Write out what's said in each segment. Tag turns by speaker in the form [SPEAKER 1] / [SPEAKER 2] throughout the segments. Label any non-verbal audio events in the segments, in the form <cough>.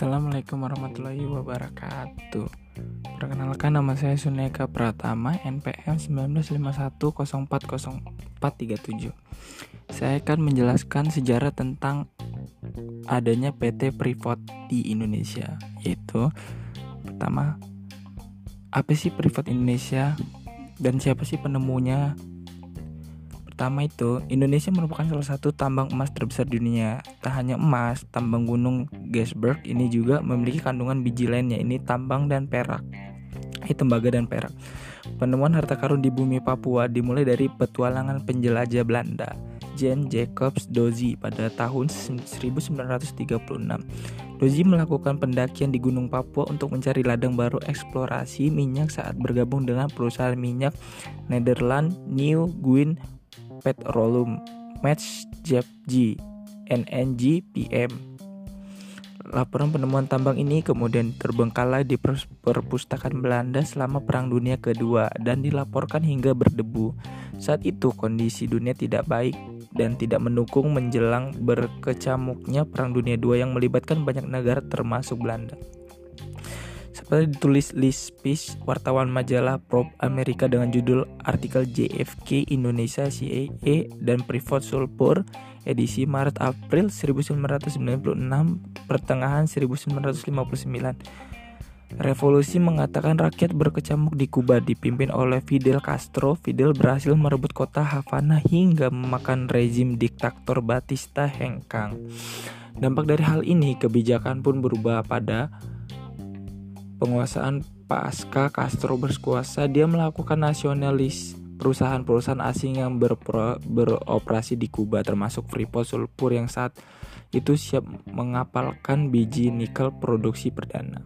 [SPEAKER 1] Assalamualaikum warahmatullahi wabarakatuh. Perkenalkan nama saya Suneka Pratama NPM 1951040437 Saya akan menjelaskan sejarah tentang adanya PT Freeport di Indonesia Yaitu Pertama Apa sih Freeport Indonesia Dan siapa sih penemunya pertama itu, Indonesia merupakan salah satu tambang emas terbesar di dunia. Tak hanya emas, tambang gunung Gasberg ini juga memiliki kandungan biji lainnya, ini tambang dan perak. Ini tembaga dan perak. Penemuan harta karun di bumi Papua dimulai dari petualangan penjelajah Belanda, Jan Jacobs Dozy pada tahun 1936. Dozy melakukan pendakian di Gunung Papua untuk mencari ladang baru eksplorasi minyak saat bergabung dengan perusahaan minyak Nederland New Guin Petroleum Match JPG NNG PM. Laporan penemuan tambang ini kemudian terbengkalai di perpustakaan Belanda selama Perang Dunia Kedua dan dilaporkan hingga berdebu. Saat itu kondisi dunia tidak baik dan tidak mendukung menjelang berkecamuknya Perang Dunia II yang melibatkan banyak negara termasuk Belanda. Seperti ditulis Peace, wartawan majalah Probe Amerika dengan judul artikel JFK Indonesia CAA dan Privat Sulpur edisi Maret-April 1996 pertengahan 1959. Revolusi mengatakan rakyat berkecamuk di Kuba dipimpin oleh Fidel Castro. Fidel berhasil merebut kota Havana hingga memakan rezim diktator Batista hengkang. Dampak dari hal ini, kebijakan pun berubah pada penguasaan pasca Castro berkuasa, dia melakukan nasionalis perusahaan-perusahaan asing yang berpro, beroperasi di Kuba termasuk Freeport Sulfur yang saat itu siap mengapalkan biji nikel produksi perdana.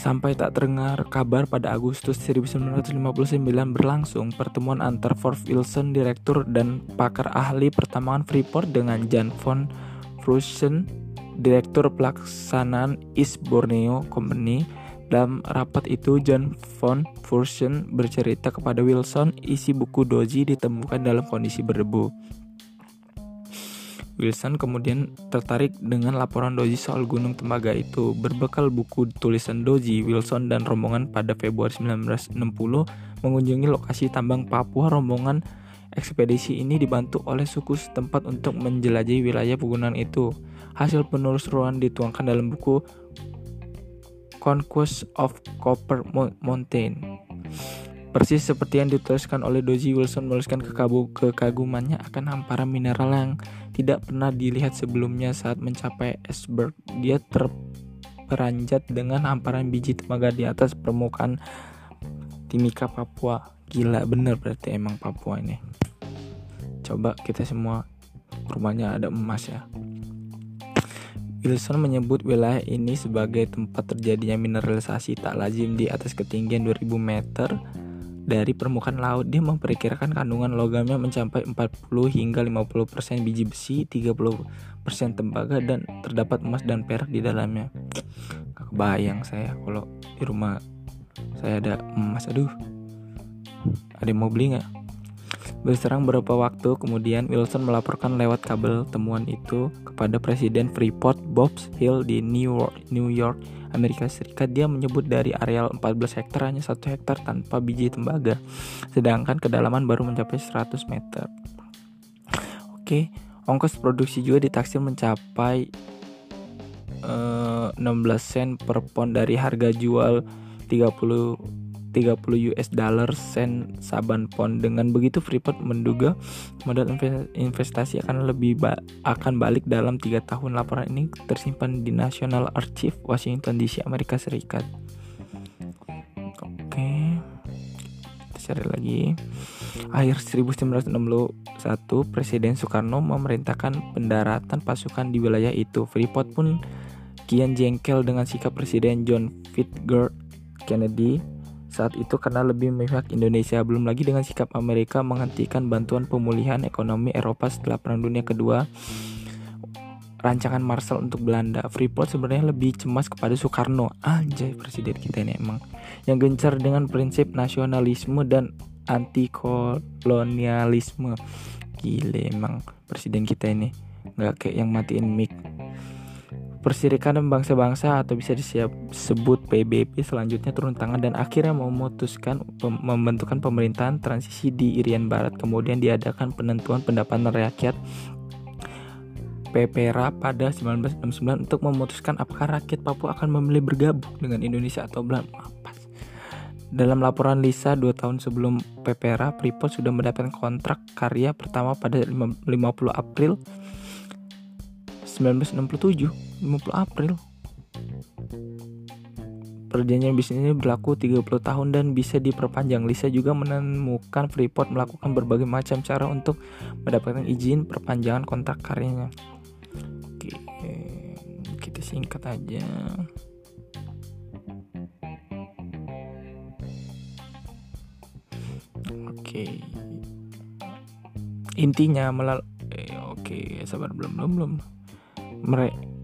[SPEAKER 1] Sampai tak terdengar kabar pada Agustus 1959 berlangsung pertemuan antar Ford Wilson, direktur dan pakar ahli pertambangan Freeport dengan Jan von Frusen, Direktur Pelaksanaan East Borneo Company. Dalam rapat itu, John von Fursen bercerita kepada Wilson isi buku Doji ditemukan dalam kondisi berdebu. Wilson kemudian tertarik dengan laporan Doji soal gunung tembaga itu. Berbekal buku tulisan Doji, Wilson dan rombongan pada Februari 1960 mengunjungi lokasi tambang Papua. Rombongan ekspedisi ini dibantu oleh suku setempat untuk menjelajahi wilayah pegunungan itu. Hasil penelusuran dituangkan dalam buku Conquest of Copper Mountain. Persis seperti yang dituliskan oleh Doji Wilson menuliskan kekagumannya akan hamparan mineral yang tidak pernah dilihat sebelumnya saat mencapai iceberg. Dia terperanjat dengan hamparan biji tembaga di atas permukaan Timika Papua. Gila bener berarti emang Papua ini. Coba kita semua rumahnya ada emas ya. Wilson menyebut wilayah ini sebagai tempat terjadinya mineralisasi tak lazim di atas ketinggian 2000 meter dari permukaan laut. Dia memperkirakan kandungan logamnya mencapai 40 hingga 50% biji besi, 30% tembaga dan terdapat emas dan perak di dalamnya. Gak kebayang saya kalau di rumah saya ada emas. Aduh. Ada yang mau beli nggak? Berserang beberapa waktu kemudian, Wilson melaporkan lewat kabel temuan itu kepada Presiden Freeport Bob Hill di New York, New York, Amerika Serikat. Dia menyebut dari areal 14 hektar hanya satu hektar tanpa biji tembaga, sedangkan kedalaman baru mencapai 100 meter. Oke, ongkos produksi juga ditaksir mencapai uh, eh, 16 sen per pon dari harga jual 30 30 US dollar sen saban pon. Dengan begitu Freeport menduga modal investasi akan lebih ba akan balik dalam tiga tahun. Laporan ini tersimpan di National Archive Washington DC Amerika Serikat. Oke. Kita cari lagi. Akhir 1961, Presiden Soekarno memerintahkan pendaratan pasukan di wilayah itu. Freeport pun kian jengkel dengan sikap Presiden John Fitzgerald Kennedy saat itu karena lebih memihak Indonesia. Belum lagi dengan sikap Amerika menghentikan bantuan pemulihan ekonomi Eropa setelah Perang Dunia Kedua rancangan Marshall untuk Belanda. Freeport sebenarnya lebih cemas kepada Soekarno. Anjay presiden kita ini emang. Yang gencar dengan prinsip nasionalisme dan anti kolonialisme gile emang presiden kita ini. Nggak kayak yang matiin mic Perserikatan Bangsa-Bangsa atau bisa disebut PBB selanjutnya turun tangan dan akhirnya memutuskan pem membentukkan pemerintahan transisi di Irian Barat. Kemudian diadakan penentuan pendapatan rakyat PPRA pada 1969 untuk memutuskan apakah rakyat Papua akan memilih bergabung dengan Indonesia atau belum. Dalam laporan Lisa dua tahun sebelum PPRA, Freeport sudah mendapatkan kontrak karya pertama pada 50 April 1967 50 April Perjanjian bisnis ini berlaku 30 tahun dan bisa diperpanjang. Lisa juga menemukan Freeport melakukan berbagai macam cara untuk mendapatkan izin perpanjangan kontrak karyanya. Oke, kita singkat aja. Oke. Intinya melal eh, oke, sabar belum belum belum mereka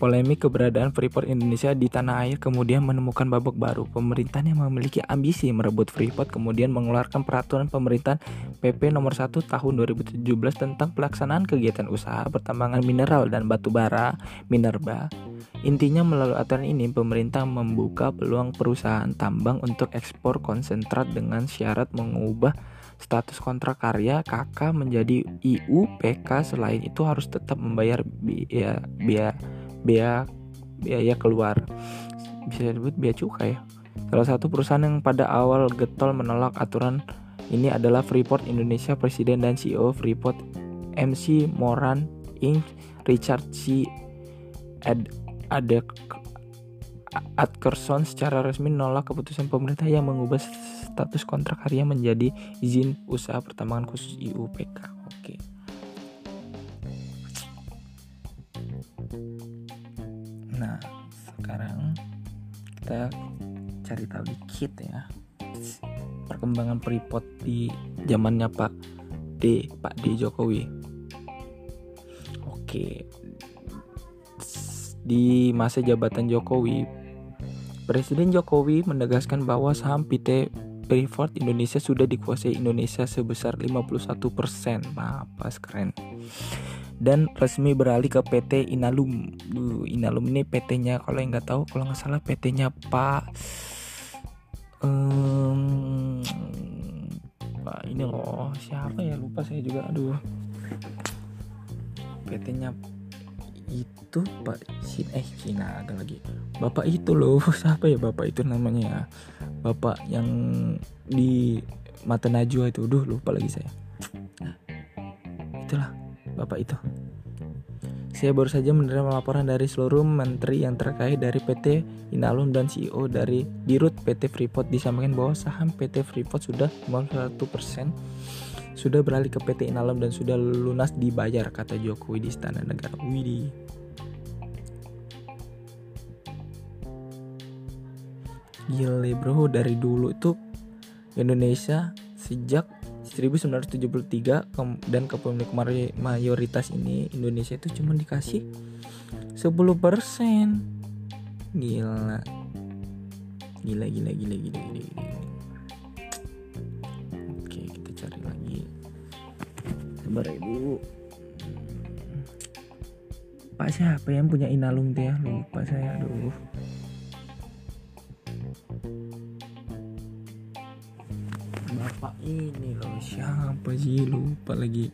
[SPEAKER 1] polemik keberadaan Freeport Indonesia di tanah air kemudian menemukan babak baru. Pemerintah yang memiliki ambisi merebut Freeport kemudian mengeluarkan peraturan pemerintahan PP nomor 1 tahun 2017 tentang pelaksanaan kegiatan usaha pertambangan mineral dan batu bara Minerba. Intinya melalui aturan ini pemerintah membuka peluang perusahaan tambang untuk ekspor konsentrat dengan syarat mengubah status kontrak karya KK menjadi IUPK selain itu harus tetap membayar biaya biaya biaya, biaya keluar bisa disebut biaya cukai ya salah satu perusahaan yang pada awal getol menolak aturan ini adalah Freeport Indonesia Presiden dan CEO Freeport MC Moran Inc. Richard C. Ad Adek secara resmi menolak keputusan pemerintah yang mengubah status kontrak karya menjadi izin usaha pertambangan khusus IUPK. Oke. Nah, sekarang kita cari tahu dikit ya perkembangan Freeport di zamannya Pak D, Pak D Jokowi. Oke. Di masa jabatan Jokowi, Presiden Jokowi menegaskan bahwa saham PT Freeport Indonesia sudah dikuasai Indonesia sebesar 51%. Apa keren. Dan resmi beralih ke PT Inalum. Duh, Inalum ini PT-nya kalau yang nggak tahu kalau nggak salah PT-nya Pak um, Pak ini loh siapa ya lupa saya juga aduh PT-nya itu Pak Sin eh Cina ada lagi. Bapak itu loh <laughs> siapa ya Bapak itu namanya ya? Bapak yang di mata Najwa itu. Duh lupa lagi saya. Itulah Bapak itu. Saya baru saja menerima laporan dari seluruh menteri yang terkait dari PT Inalum dan CEO dari Dirut PT Freeport. Disampaikan bahwa saham PT Freeport sudah 51% sudah beralih ke PT Inalum dan sudah lunas dibayar kata Jokowi di Istana Negara. Widih. Gile bro. Dari dulu itu Indonesia sejak 1973 dan kepemilikan mayoritas ini Indonesia itu cuma dikasih 10% gila. Gila gila gila gila gila, gila. sabar ibu Pak siapa yang punya inalum teh ya? Lupa saya aduh Bapak ini loh? Siapa sih? Lupa lagi.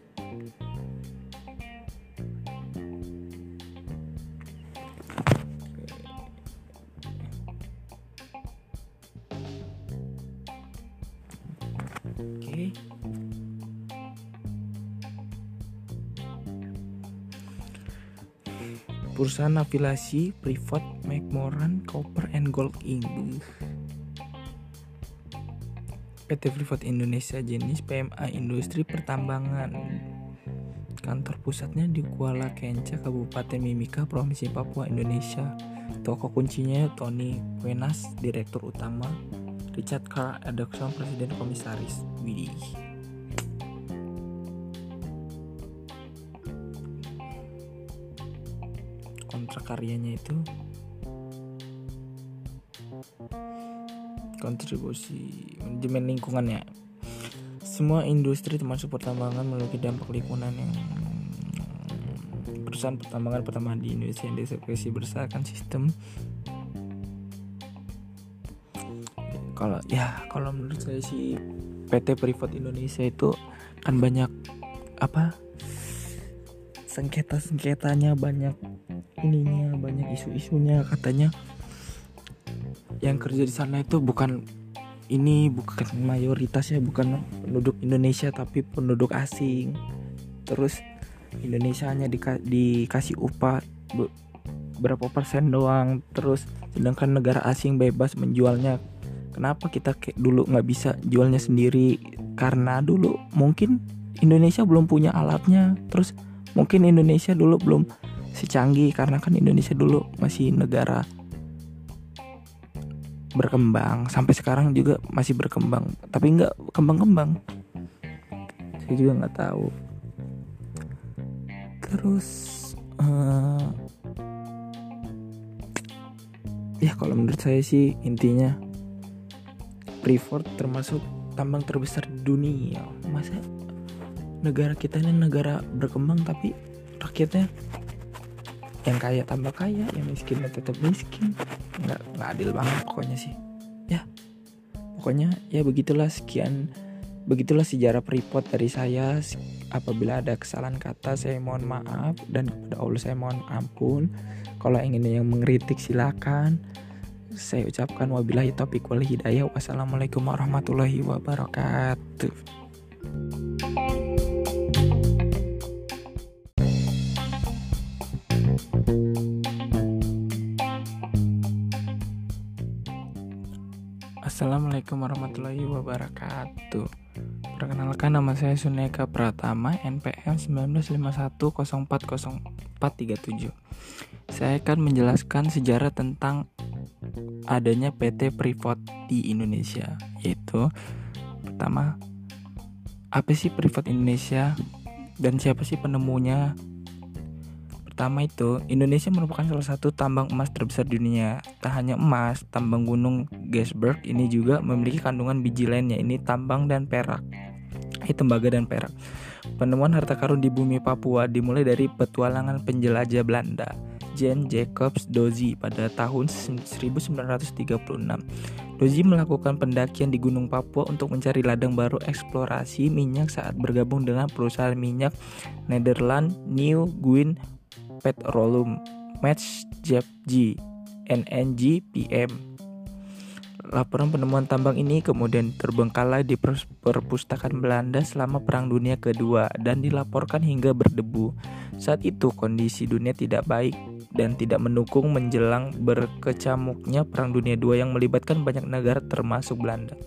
[SPEAKER 1] Perusahaan afiliasi Privat McMoran Copper and Gold Inc. PT Privat Indonesia jenis PMA Industri Pertambangan. Kantor pusatnya di Kuala Kenca, Kabupaten Mimika, Provinsi Papua, Indonesia. Toko kuncinya Tony Wenas, Direktur Utama. Richard Carr Adakson, Presiden Komisaris. Widih. karyanya itu kontribusi manajemen lingkungannya. Semua industri termasuk pertambangan memiliki dampak lingkungan yang perusahaan pertambangan pertama di Indonesia yang dieksekusi berdasarkan sistem. Kalau ya kalau menurut saya sih PT Privat Indonesia itu kan banyak apa sengketa sengketanya banyak ininya banyak isu-isunya katanya yang kerja di sana itu bukan ini bukan mayoritasnya bukan penduduk Indonesia tapi penduduk asing. Terus Indonesia hanya dika dikasih upah berapa persen doang. Terus sedangkan negara asing bebas menjualnya. Kenapa kita kayak dulu nggak bisa jualnya sendiri? Karena dulu mungkin Indonesia belum punya alatnya. Terus mungkin Indonesia dulu belum secanggih karena kan Indonesia dulu masih negara berkembang. Sampai sekarang juga masih berkembang. Tapi nggak kembang-kembang. Saya juga nggak tahu. Terus uh, ya kalau menurut saya sih intinya Freeport termasuk tambang terbesar di dunia. Masa negara kita ini negara berkembang tapi rakyatnya yang kaya tambah kaya yang miskin tetap miskin. Nggak nggak adil banget pokoknya sih. Ya pokoknya ya begitulah sekian begitulah sejarah Freeport dari saya. Apabila ada kesalahan kata saya mohon maaf dan kepada Allah saya mohon ampun. Kalau ingin yang mengkritik silakan. Saya ucapkan wabillahi taufiq wal hidayah. Wassalamualaikum warahmatullahi wabarakatuh Assalamualaikum warahmatullahi wabarakatuh. Perkenalkan nama saya Suneka Pratama NPM 1951040437 Saya akan menjelaskan sejarah tentang adanya PT Privat di Indonesia yaitu pertama apa sih Privat Indonesia dan siapa sih penemunya pertama itu Indonesia merupakan salah satu tambang emas terbesar di dunia. Tak hanya emas tambang gunung Gasberg ini juga memiliki kandungan biji lainnya ini tambang dan perak. Ini tembaga dan perak. Penemuan harta karun di bumi Papua dimulai dari petualangan penjelajah Belanda Jan Jacobs Dozy pada tahun 1936. Dozy melakukan pendakian di Gunung Papua untuk mencari ladang baru eksplorasi minyak saat bergabung dengan perusahaan minyak Nederland New Guin Petroleum Match G NNG PM. Laporan penemuan tambang ini kemudian terbengkalai di perpustakaan Belanda selama Perang Dunia Kedua dan dilaporkan hingga berdebu. Saat itu kondisi dunia tidak baik dan tidak mendukung menjelang berkecamuknya Perang Dunia II yang melibatkan banyak negara termasuk Belanda.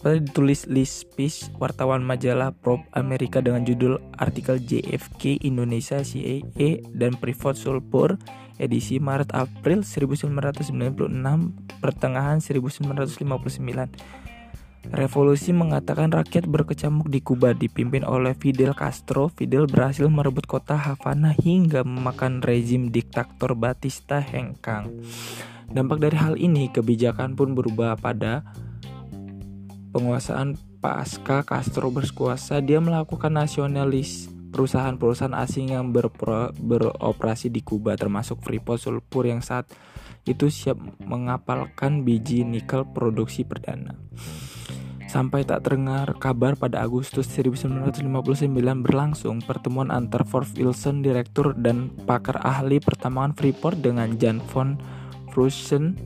[SPEAKER 1] Seperti ditulis Liz Peace, wartawan majalah Probe Amerika dengan judul artikel JFK Indonesia CAE dan Privat Sulpur edisi Maret-April 1996 pertengahan 1959 Revolusi mengatakan rakyat berkecamuk di Kuba dipimpin oleh Fidel Castro. Fidel berhasil merebut kota Havana hingga memakan rezim diktator Batista hengkang. Dampak dari hal ini, kebijakan pun berubah pada penguasaan pasca Castro berkuasa. Dia melakukan nasionalis perusahaan-perusahaan asing yang berpro, beroperasi di Kuba termasuk Freeport Sulfur yang saat itu siap mengapalkan biji nikel produksi perdana. Sampai tak terdengar kabar pada Agustus 1959 berlangsung pertemuan antar Ford Wilson, direktur dan pakar ahli pertambangan Freeport dengan Jan von Frusen,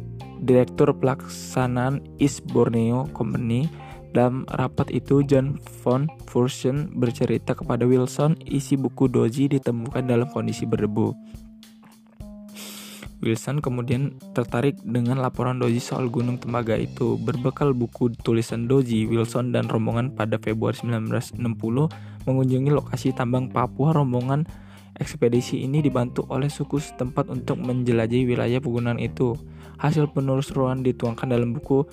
[SPEAKER 1] direktur pelaksanaan East Borneo Company. Dalam rapat itu, Jan von Frusen bercerita kepada Wilson isi buku Doji ditemukan dalam kondisi berdebu. Wilson kemudian tertarik dengan laporan Doji soal Gunung Tembaga itu. Berbekal buku tulisan Doji, Wilson dan rombongan pada Februari 1960 mengunjungi lokasi tambang Papua. Rombongan ekspedisi ini dibantu oleh suku setempat untuk menjelajahi wilayah pegunungan itu. Hasil penelusuran dituangkan dalam buku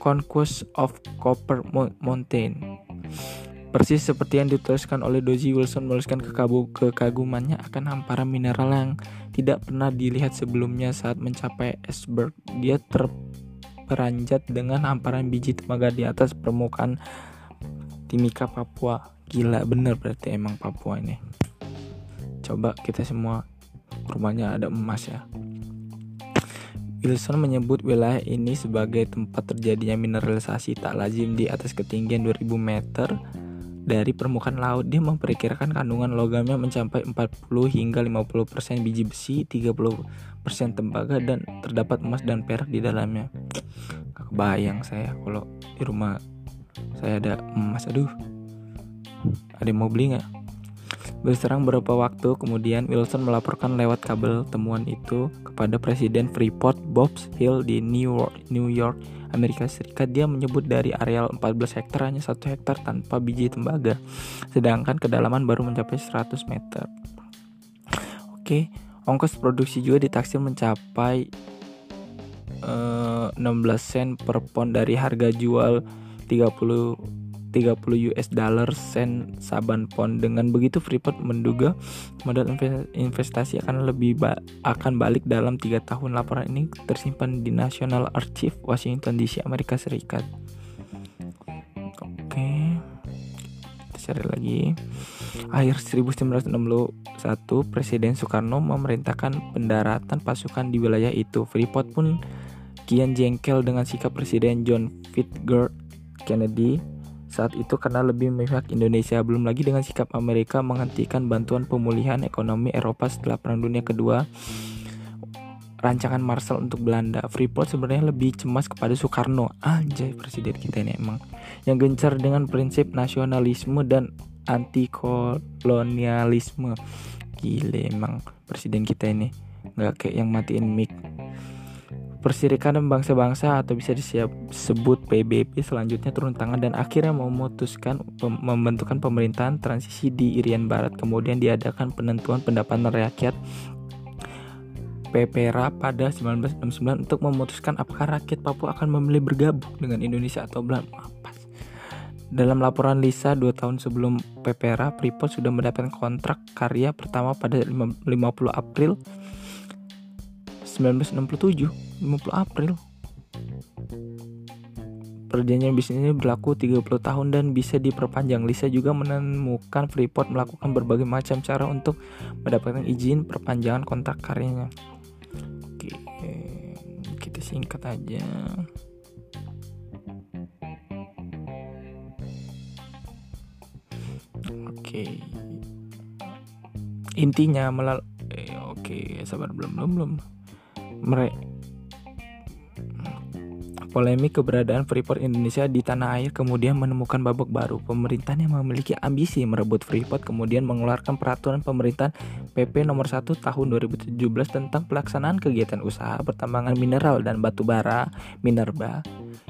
[SPEAKER 1] Conquest of Copper Mountain. Persis seperti yang dituliskan oleh Doji Wilson menuliskan kekagumannya akan hamparan mineral yang tidak pernah dilihat sebelumnya saat mencapai iceberg. Dia terperanjat dengan hamparan biji tembaga di atas permukaan Timika Papua. Gila bener berarti emang Papua ini. coba kita semua rumahnya ada emas ya Wilson menyebut wilayah ini sebagai tempat terjadinya mineralisasi tak lazim di atas ketinggian 2000 meter dari permukaan laut. Dia memperkirakan kandungan logamnya mencapai 40 hingga 50% biji besi, 30% tembaga dan terdapat emas dan perak di dalamnya. Gak kebayang saya kalau di rumah saya ada emas. Aduh. Ada yang mau beli nggak? Berserang beberapa waktu kemudian Wilson melaporkan lewat kabel temuan itu kepada Presiden Freeport Bob Hill di New York, New York, Amerika Serikat. Dia menyebut dari areal 14 hektar hanya satu hektar tanpa biji tembaga, sedangkan kedalaman baru mencapai 100 meter. Oke, ongkos produksi juga ditaksir mencapai eh, 16 sen per pon dari harga jual 30 30 US dollar sen saban pon. Dengan begitu Freeport menduga modal investasi akan lebih ba akan balik dalam tiga tahun. Laporan ini tersimpan di National Archive Washington DC Amerika Serikat. Oke. Kita cari lagi. Akhir 1961, Presiden Soekarno memerintahkan pendaratan pasukan di wilayah itu. Freeport pun kian jengkel dengan sikap Presiden John Fitzgerald Kennedy saat itu karena lebih memihak Indonesia belum lagi dengan sikap Amerika menghentikan bantuan pemulihan ekonomi Eropa setelah Perang Dunia Kedua rancangan Marshall untuk Belanda. Freeport sebenarnya lebih cemas kepada Soekarno. Anjay presiden kita ini emang. Yang gencar dengan prinsip nasionalisme dan anti kolonialisme gile emang presiden kita ini. Nggak kayak yang matiin mic Perserikatan Bangsa-Bangsa atau bisa disebut PBB selanjutnya turun tangan dan akhirnya memutuskan pem membentukkan pemerintahan transisi di Irian Barat. Kemudian diadakan penentuan pendapatan rakyat PPRA pada 1969 untuk memutuskan apakah rakyat Papua akan memilih bergabung dengan Indonesia atau belum. Dalam laporan Lisa dua tahun sebelum PPRA, Freeport sudah mendapatkan kontrak karya pertama pada 50 April 1967 50 April Perjanjian bisnis ini berlaku 30 tahun dan bisa diperpanjang. Lisa juga menemukan Freeport melakukan berbagai macam cara untuk mendapatkan izin perpanjangan kontrak karyanya. Oke, kita singkat aja. Oke. Intinya melalui eh, oke, sabar belum belum belum mereka Polemik keberadaan Freeport Indonesia di tanah air kemudian menemukan babak baru. Pemerintahan yang memiliki ambisi merebut Freeport kemudian mengeluarkan peraturan pemerintahan PP nomor 1 tahun 2017 tentang pelaksanaan kegiatan usaha pertambangan mineral dan batu bara Minerba.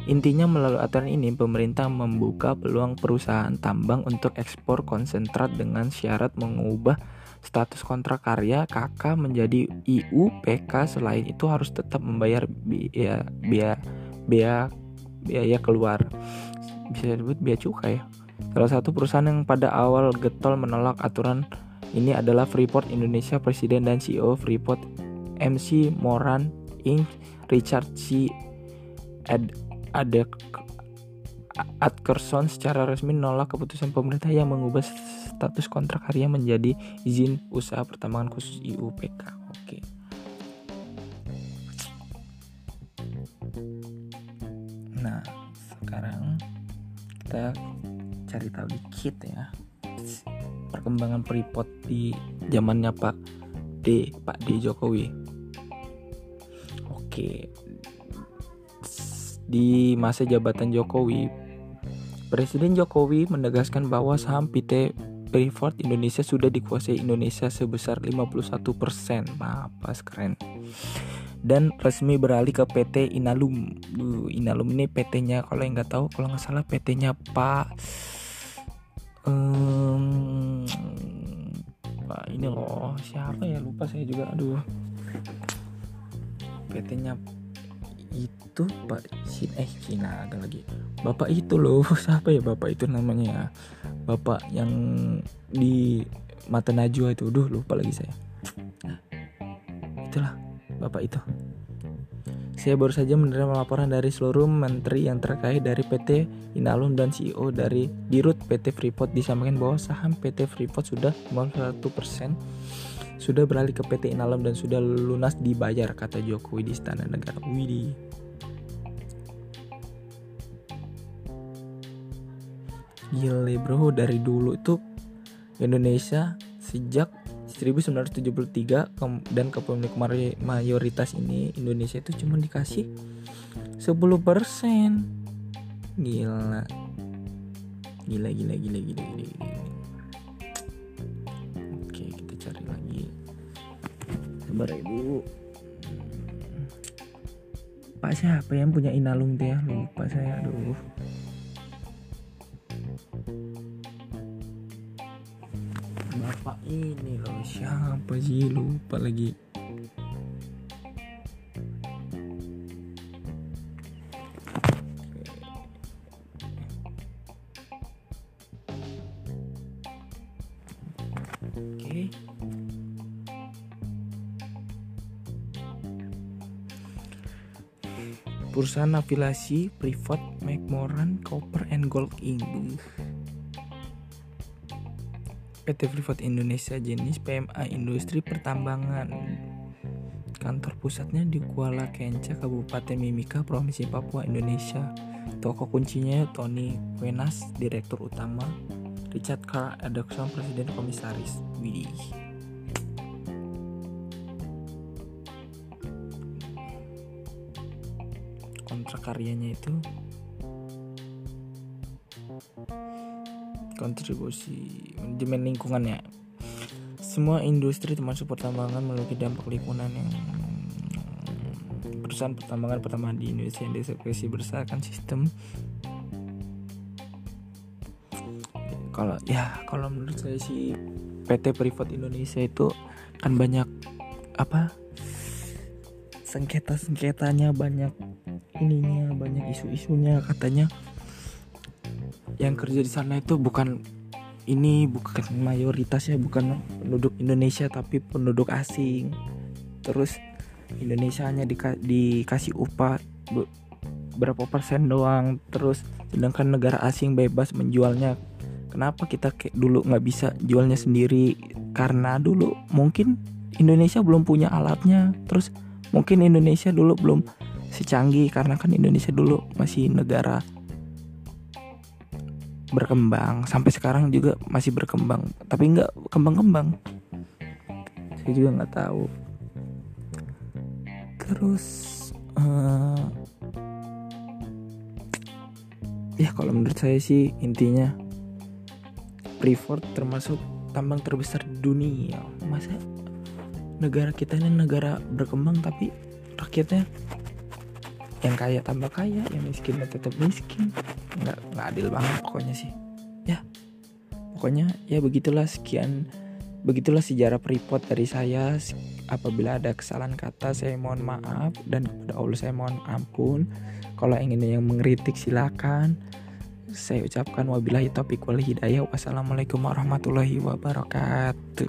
[SPEAKER 1] Intinya melalui aturan ini pemerintah membuka peluang perusahaan tambang untuk ekspor konsentrat dengan syarat mengubah status kontrak karya KK menjadi IUPK selain itu harus tetap membayar biaya biaya biaya, biaya keluar bisa disebut biaya cukai salah satu perusahaan yang pada awal getol menolak aturan ini adalah Freeport Indonesia Presiden dan CEO Freeport MC Moran Inc. Richard C. Ad Adek Atkerson secara resmi menolak keputusan pemerintah yang mengubah status kontrak karya menjadi izin usaha pertambangan khusus IUPK. Oke. Nah, sekarang kita cari tahu dikit ya perkembangan Freeport di zamannya Pak D, Pak D Jokowi. Oke. Di masa jabatan Jokowi, Presiden Jokowi menegaskan bahwa saham PT Freeport Indonesia sudah dikuasai Indonesia sebesar 51%. Apa keren. Dan resmi beralih ke PT Inalum. Uh, Inalum ini PT-nya kalau yang nggak tahu kalau nggak salah PT-nya Pak um, Pak ini loh siapa ya lupa saya juga aduh PT-nya itu Pak Sin eh Cina ada lagi. Bapak itu loh <laughs> siapa ya Bapak itu namanya Bapak yang di mata Najwa itu. Duh lupa lagi saya. Nah, itulah Bapak itu. Saya baru saja menerima laporan dari seluruh menteri yang terkait dari PT Inalum dan CEO dari Dirut PT Freeport. Disampaikan bahwa saham PT Freeport sudah 51% sudah beralih ke PT Inalum dan sudah lunas dibayar kata Jokowi di Istana Negara. Widih. Gile bro dari dulu itu Indonesia sejak 1973 dan kepemilikan mayoritas ini Indonesia itu cuma dikasih 10% gila gila gila gila gila gila, gila. Sabar ya dulu Pak siapa yang punya inalung tuh ya lupa saya aduh. Bapak ini loh siapa sih? Lupa lagi Perusahaan afiliasi Privat McMoran Copper and Gold Inc. PT Freeport Indonesia jenis PMA Industri Pertambangan. Kantor pusatnya di Kuala Kenca, Kabupaten Mimika, Provinsi Papua, Indonesia. Toko kuncinya Tony Wenas, Direktur Utama. Richard Carr Adakson, Presiden Komisaris. Widih. Karyanya itu? Kontribusi manajemen lingkungan ya. Semua industri termasuk pertambangan memiliki dampak lingkungan yang perusahaan pertambangan pertama di Indonesia yang dieksekusi berdasarkan sistem. Kalau ya kalau menurut saya sih PT Privat Indonesia itu kan banyak apa sengketa sengketanya banyak ininya banyak isu-isunya. Katanya yang kerja di sana itu bukan ini bukan mayoritasnya bukan penduduk Indonesia tapi penduduk asing. Terus Indonesia hanya dika dikasih upah berapa persen doang. Terus sedangkan negara asing bebas menjualnya. Kenapa kita kayak dulu nggak bisa jualnya sendiri? Karena dulu mungkin Indonesia belum punya alatnya. Terus mungkin Indonesia dulu belum secanggih karena kan Indonesia dulu masih negara berkembang. Sampai sekarang juga masih berkembang. Tapi nggak kembang-kembang. Saya juga nggak tahu. Terus uh, ya kalau menurut saya sih intinya Freeport termasuk tambang terbesar di dunia. Masa negara kita ini negara berkembang tapi rakyatnya yang kaya tambah kaya yang miskin tetap miskin. Nggak nggak adil banget pokoknya sih. Ya pokoknya ya begitulah sekian begitulah sejarah Freeport dari saya. Apabila ada kesalahan kata saya mohon maaf dan kepada Allah saya mohon ampun. Kalau ingin yang mengkritik silakan. Saya ucapkan wabillahi taufiq wal hidayah. Wassalamualaikum warahmatullahi wabarakatuh